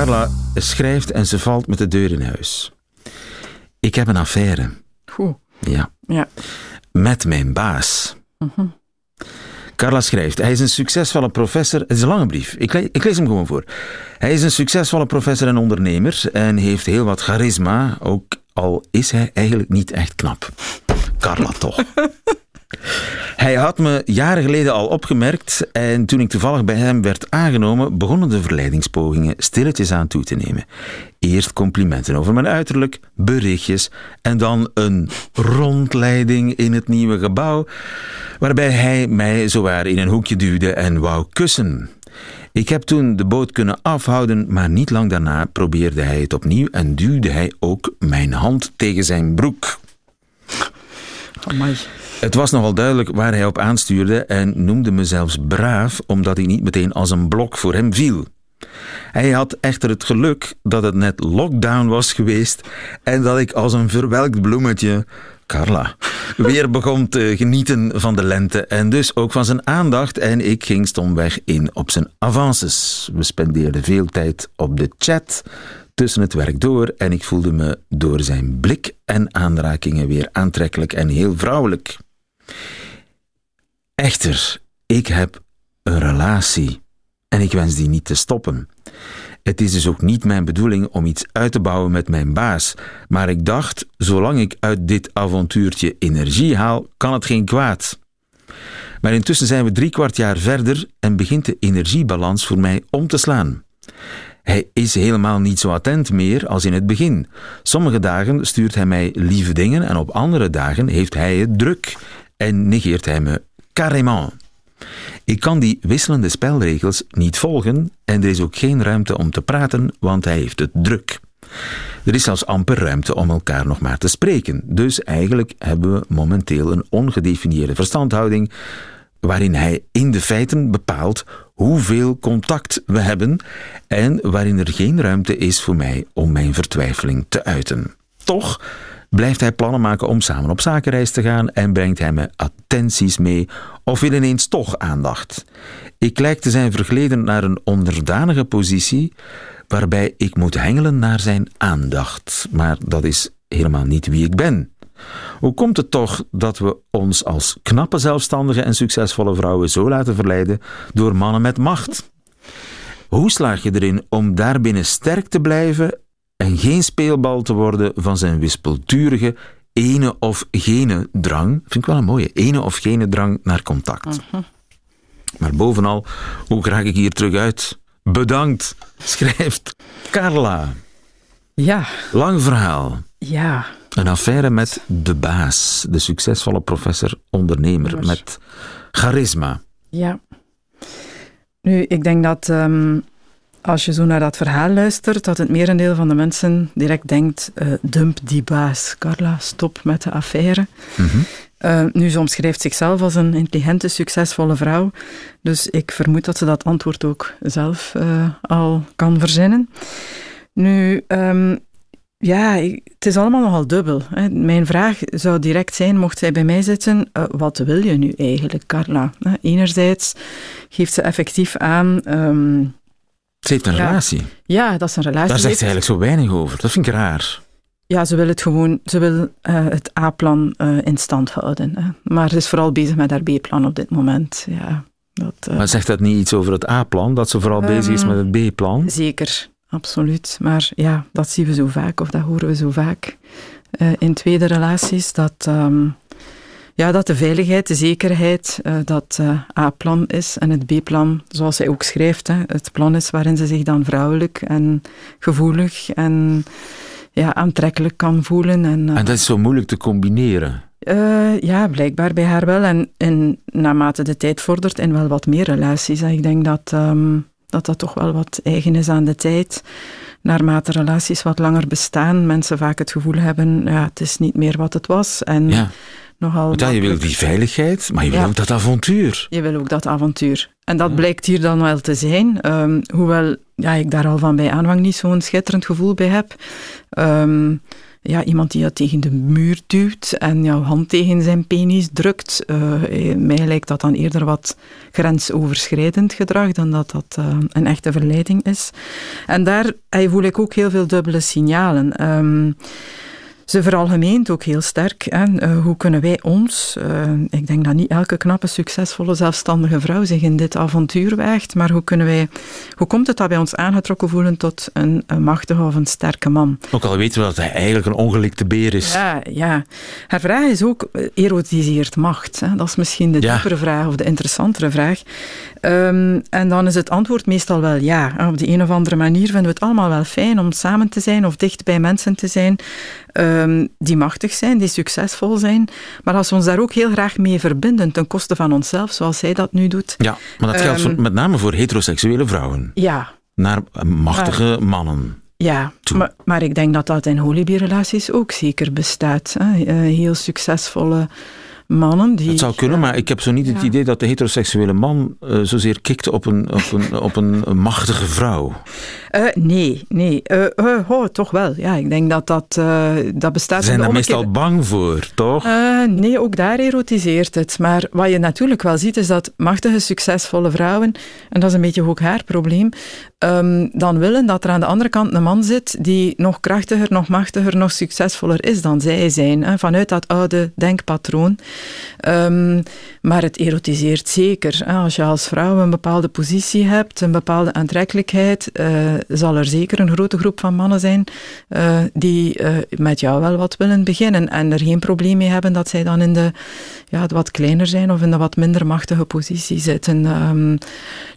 Carla schrijft en ze valt met de deur in huis. Ik heb een affaire. Goed. Ja. Ja. Met mijn baas. Carla schrijft, hij is een succesvolle professor. Het is een lange brief. Ik, le- ik lees hem gewoon voor. Hij is een succesvolle professor en ondernemer en heeft heel wat charisma, ook al is hij eigenlijk niet echt knap. Carla toch. Hij had me jaren geleden al opgemerkt en toen ik toevallig bij hem werd aangenomen, begonnen de verleidingspogingen stilletjes aan toe te nemen. Eerst complimenten over mijn uiterlijk, berichtjes en dan een rondleiding in het nieuwe gebouw, waarbij hij mij zowaar in een hoekje duwde en wou kussen. Ik heb toen de boot kunnen afhouden, maar niet lang daarna probeerde hij het opnieuw en duwde hij ook mijn hand tegen zijn broek. Het was nogal duidelijk waar hij op aanstuurde en noemde me zelfs braaf, omdat ik niet meteen als een blok voor hem viel. Hij had echter het geluk dat het net lockdown was geweest en dat ik als een verwelkt bloemetje, Carla, weer begon te genieten van de lente en dus ook van zijn aandacht en ik ging stomweg in op zijn avances. We spendeerden veel tijd op de chat tussen het werk door en ik voelde me door zijn blik en aanrakingen weer aantrekkelijk en heel vrouwelijk. Echter, ik heb een relatie en ik wens die niet te stoppen. Het is dus ook niet mijn bedoeling om iets uit te bouwen met mijn baas, maar ik dacht, zolang ik uit dit avontuurtje energie haal, kan het geen kwaad. Maar intussen zijn we drie kwart jaar verder en begint de energiebalans voor mij om te slaan. Hij is helemaal niet zo attent meer als in het begin. Sommige dagen stuurt hij mij lieve dingen en op andere dagen heeft hij het druk en negeert hij me carrément. Ik kan die wisselende spelregels niet volgen en er is ook geen ruimte om te praten, want hij heeft het druk. Er is zelfs amper ruimte om elkaar nog maar te spreken. Dus eigenlijk hebben we momenteel een ongedefinieerde verstandhouding waarin hij in de feiten bepaalt hoeveel contact we hebben en waarin er geen ruimte is voor mij om mijn vertwijfeling te uiten. Toch blijft hij plannen maken om samen op zakenreis te gaan en brengt hij me attenties mee of wil ineens toch aandacht. Ik lijk te zijn vergleden naar een onderdanige positie waarbij ik moet hengelen naar zijn aandacht, maar dat is helemaal niet wie ik ben. Hoe komt het toch dat we ons als knappe zelfstandige en succesvolle vrouwen zo laten verleiden door mannen met macht? Hoe slaag je erin om daarbinnen sterk te blijven en geen speelbal te worden van zijn wispelturige ene of gene drang? Vind ik wel een mooie. Ene of gene drang naar contact. Maar bovenal, hoe raak ik hier terug uit? Bedankt, schrijft Carla. Ja, Lang verhaal. ja. Een affaire met de baas, de succesvolle professor-ondernemer met charisma. Ja. Nu, ik denk dat ehm, als je zo naar dat verhaal luistert, dat het merendeel van de mensen direct denkt, eh, dump die baas. Carla, stop met de affaire. Eh, nu, ze omschrijft zichzelf als een intelligente, succesvolle vrouw. Dus ik vermoed dat ze dat antwoord ook zelf eh, al kan verzinnen. Nu, ehm, ja, het is allemaal nogal dubbel. Hè. Mijn vraag zou direct zijn, mocht zij bij mij zitten, wat wil je nu eigenlijk, Carla? Enerzijds geeft ze effectief aan, ehm, Ze heeft een Ja. relatie. ja, dat is een relatie. Daar zegt ze eigenlijk zo weinig over. Dat vind ik raar. Ja, ze wil het gewoon, ze wil eh, het A-plan eh, in stand houden. Hè. Maar ze is vooral bezig met haar B-plan op dit moment. Ja, dat, eh, Maar zegt dat niet iets over het A-plan? Dat ze vooral bezig is Ehm, met het B-plan? Zeker, absoluut. Maar ja, dat zien we zo vaak, of dat horen we zo vaak in tweede relaties. Dat, ehm, ja, dat de veiligheid, de zekerheid, eh, dat eh, A-plan is. En het B-plan, zoals zij ook schrijft, hè, het plan is waarin ze zich dan vrouwelijk en gevoelig en ja, aantrekkelijk kan voelen. En, eh, En dat is zo moeilijk te combineren. ja, blijkbaar bij haar wel. En, en naarmate de tijd vordert, in wel wat meer relaties. En ik denk dat, ehm, dat dat toch wel wat eigen is aan de tijd. Naarmate relaties wat langer bestaan, mensen vaak het gevoel hebben, ja, het is niet meer wat het was. En Ja. Nogal Ja, je wil die veiligheid, maar je wil Ja. ook dat avontuur. je wil ook dat avontuur. En dat Ja. blijkt hier dan wel te zijn. Ehm, hoewel ja, ik daar al van bij aanvang niet zo'n schitterend gevoel bij heb. Ehm, ja, iemand die je tegen de muur duwt en jouw hand tegen zijn penis drukt. eh, eh, mij lijkt dat dan eerder wat grensoverschrijdend gedrag dan dat dat eh, een echte verleiding is. En daar voel ik ook heel veel dubbele signalen. Ehm, ze veralgemeent ook heel sterk. Hè. Eh, hoe kunnen wij ons, eh, ik denk dat niet elke knappe, succesvolle, zelfstandige vrouw zich in dit avontuur waagt, maar hoe kunnen wij, hoe komt het dat wij ons aangetrokken voelen tot een, een machtige of een sterke man? Ook al weten we dat hij eigenlijk een ongelikte beer is. Ja, ja. Haar vraag is ook, eh, erotiseert macht? Hè? Dat is misschien de Ja. diepere vraag of de interessantere vraag. Ehm, en dan is het antwoord meestal wel ja. Op die een of andere manier vinden we het allemaal wel fijn om samen te zijn of dicht bij mensen te zijn ehm, die machtig zijn, die succesvol zijn. Maar als we ons daar ook heel graag mee verbinden, ten koste van onszelf, zoals zij dat nu doet. Ja, maar dat geldt Ehm. voor- met name voor heteroseksuele vrouwen. Ja, Naar eh, machtige mannen. Ja, maar, maar ik denk dat dat in holibierrelaties ook zeker bestaat. Hè. Eh, Heel succesvolle mannen die... Het zou kunnen, ja, maar ik heb zo niet het idee dat de heteroseksuele man eh, zozeer kikt op een, op een, op een machtige vrouw. eh, nee, nee. Oh, toch wel. Ja, ik denk dat dat, dat bestaat... Ze zijn daar meestal bang voor, toch? Nee, ook daar erotiseert het. Maar wat je natuurlijk wel ziet, is dat machtige, succesvolle vrouwen, en dat is een beetje ook haar probleem, ehm, dan willen dat er aan de andere kant een man zit die nog krachtiger, nog machtiger, nog succesvoller is dan zij zijn. Hè, vanuit dat oude denkpatroon. Ehm, maar het erotiseert zeker. Als je als vrouw een bepaalde positie hebt, een bepaalde aantrekkelijkheid, eh, zal er zeker een grote groep van mannen zijn eh, die eh, met jou wel wat willen beginnen en er geen probleem mee hebben dat zij dan in de, ja, wat kleiner zijn of in de wat minder machtige positie zitten. Ehm,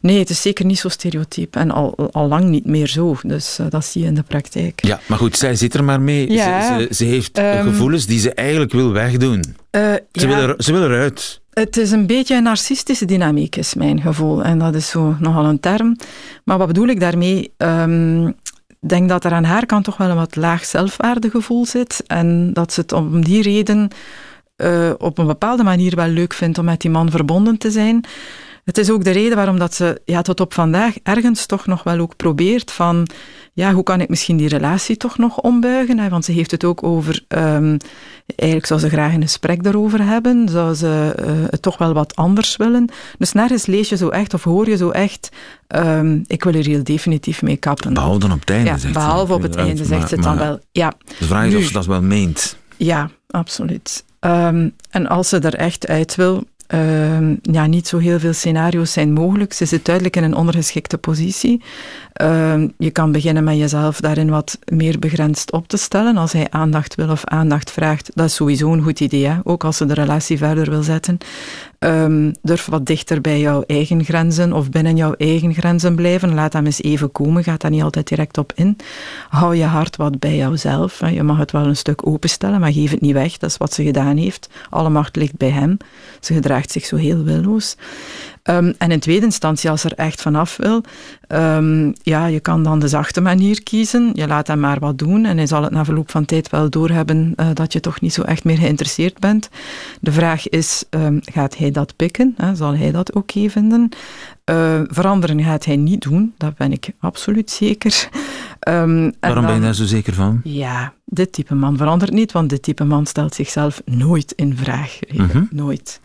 nee, het is zeker niet zo stereotyp en al, al lang niet meer zo. Dus dat zie je in de praktijk. Ja, maar goed, zij zit er maar mee. Ja, Ze, ze, ze heeft ehm, gevoelens die ze eigenlijk wil wegdoen. Ze, ja, wil, ze wil eruit. Het is een beetje een narcistische dynamiek, is mijn gevoel. En dat is zo nogal een term. Maar wat bedoel ik daarmee? Ehm, Ik denk dat er aan haar kant toch wel een wat laag zelfwaardegevoel zit. En dat ze het om die reden eh, op een bepaalde manier wel leuk vindt om met die man verbonden te zijn. Het is ook de reden waarom dat ze ja, tot op vandaag ergens toch nog wel ook probeert van ja, hoe kan ik misschien die relatie toch nog ombuigen? Hè? Want ze heeft het ook over, ehm, eigenlijk zou ze graag een gesprek daarover hebben, zou ze eh, het toch wel wat anders willen. Dus nergens lees je zo echt of hoor je zo echt, ehm, ik wil er heel definitief mee kappen. Behalve dan op het einde, ja, zegt ze. behalve op het einde zegt maar- ze het dan maar wel. Ja, De vraag is Nu. of ze dat wel meent. ja, absoluut. Ehm, en als ze er echt uit wil, ja, niet zo heel veel scenario's zijn mogelijk. Ze zit duidelijk in een ondergeschikte positie. Ehm, je kan beginnen met jezelf daarin wat meer begrensd op te stellen. Als hij aandacht wil of aandacht vraagt, dat is sowieso een goed idee. Ook als ze de relatie verder wil zetten. Ehm, durf wat dichter bij jouw eigen grenzen of binnen jouw eigen grenzen blijven. Laat hem eens even komen, ga daar niet altijd direct op in. Hou je hart wat bij jouzelf. hè. Je mag het wel een stuk openstellen, maar geef het niet weg. Dat is wat ze gedaan heeft. Alle macht ligt bij hem. Ze gedraagt zich zo heel willoos. Ehm, en in tweede instantie, als er echt vanaf wil, ja, je kan dan de zachte manier kiezen. Je laat hem maar wat doen en hij zal het na verloop van tijd wel doorhebben uh, dat je toch niet zo echt meer geïnteresseerd bent. De vraag is, um, gaat hij dat pikken? Hè? Zal hij dat oké okay vinden? Uh, veranderen gaat hij niet doen, dat ben ik absoluut zeker. Um, Waarom ben je daar zo zeker van? Ja, dit type man verandert niet, want dit type man stelt zichzelf nooit in vraag. Mm -hmm. Nooit.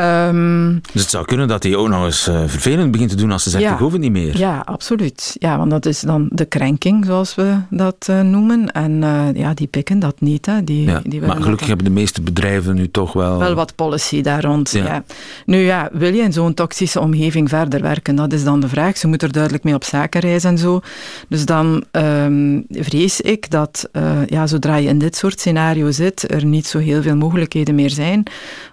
Um, dus het zou kunnen dat hij ook nog eens uh, vervelend begint te doen als ze zegt, ja, ik hoef het niet meer. Ja, absoluut. Ja, want dat is dan de krenking, zoals we dat uh, noemen. En uh, ja, die pikken dat niet. Hè. Die, ja, die maar gelukkig hebben de meeste bedrijven nu toch wel... Wel wat policy daar rond, ja. ja. Nu ja, wil je in zo'n toxische omgeving verder werken? Dat is dan de vraag. Ze moet er duidelijk mee op zaken reizen en zo. Dus dan um, vrees ik dat, uh, ja, zodra je in dit soort scenario zit, er niet zo heel veel mogelijkheden meer zijn.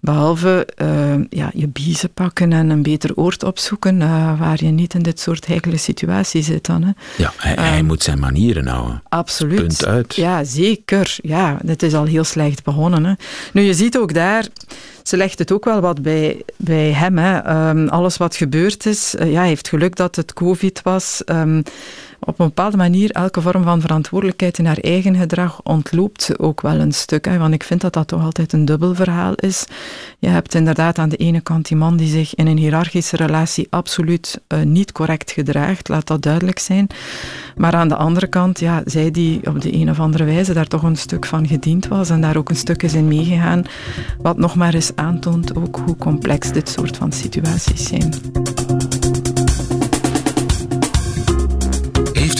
Behalve uh, ja, je biezen pakken en een beter oord opzoeken uh, waar je niet in dit soort heikele situaties zit dan. Hè. Ja, hij, um, hij, moet zijn manieren houden. Absoluut. Punt uit. Ja, zeker. Ja, dit is al heel slecht begonnen. Hè. Nu, je ziet ook daar, ze legt het ook wel wat bij, bij hem. Hè. Ehm, alles wat gebeurd is, uh, ja, heeft geluk dat het COVID was. Op een bepaalde manier elke vorm van verantwoordelijkheid in haar eigen gedrag ontloopt ook wel een stuk. Hè, want ik vind dat dat toch altijd een dubbel verhaal is. Je hebt inderdaad aan de ene kant die man die zich in een hiërarchische relatie absoluut uh, niet correct gedraagt, laat dat duidelijk zijn. Maar aan de andere kant, ja, zij die op de een of andere wijze daar toch een stuk van gediend was en daar ook een stuk is in meegegaan, wat nog maar eens aantoont ook hoe complex dit soort van situaties zijn.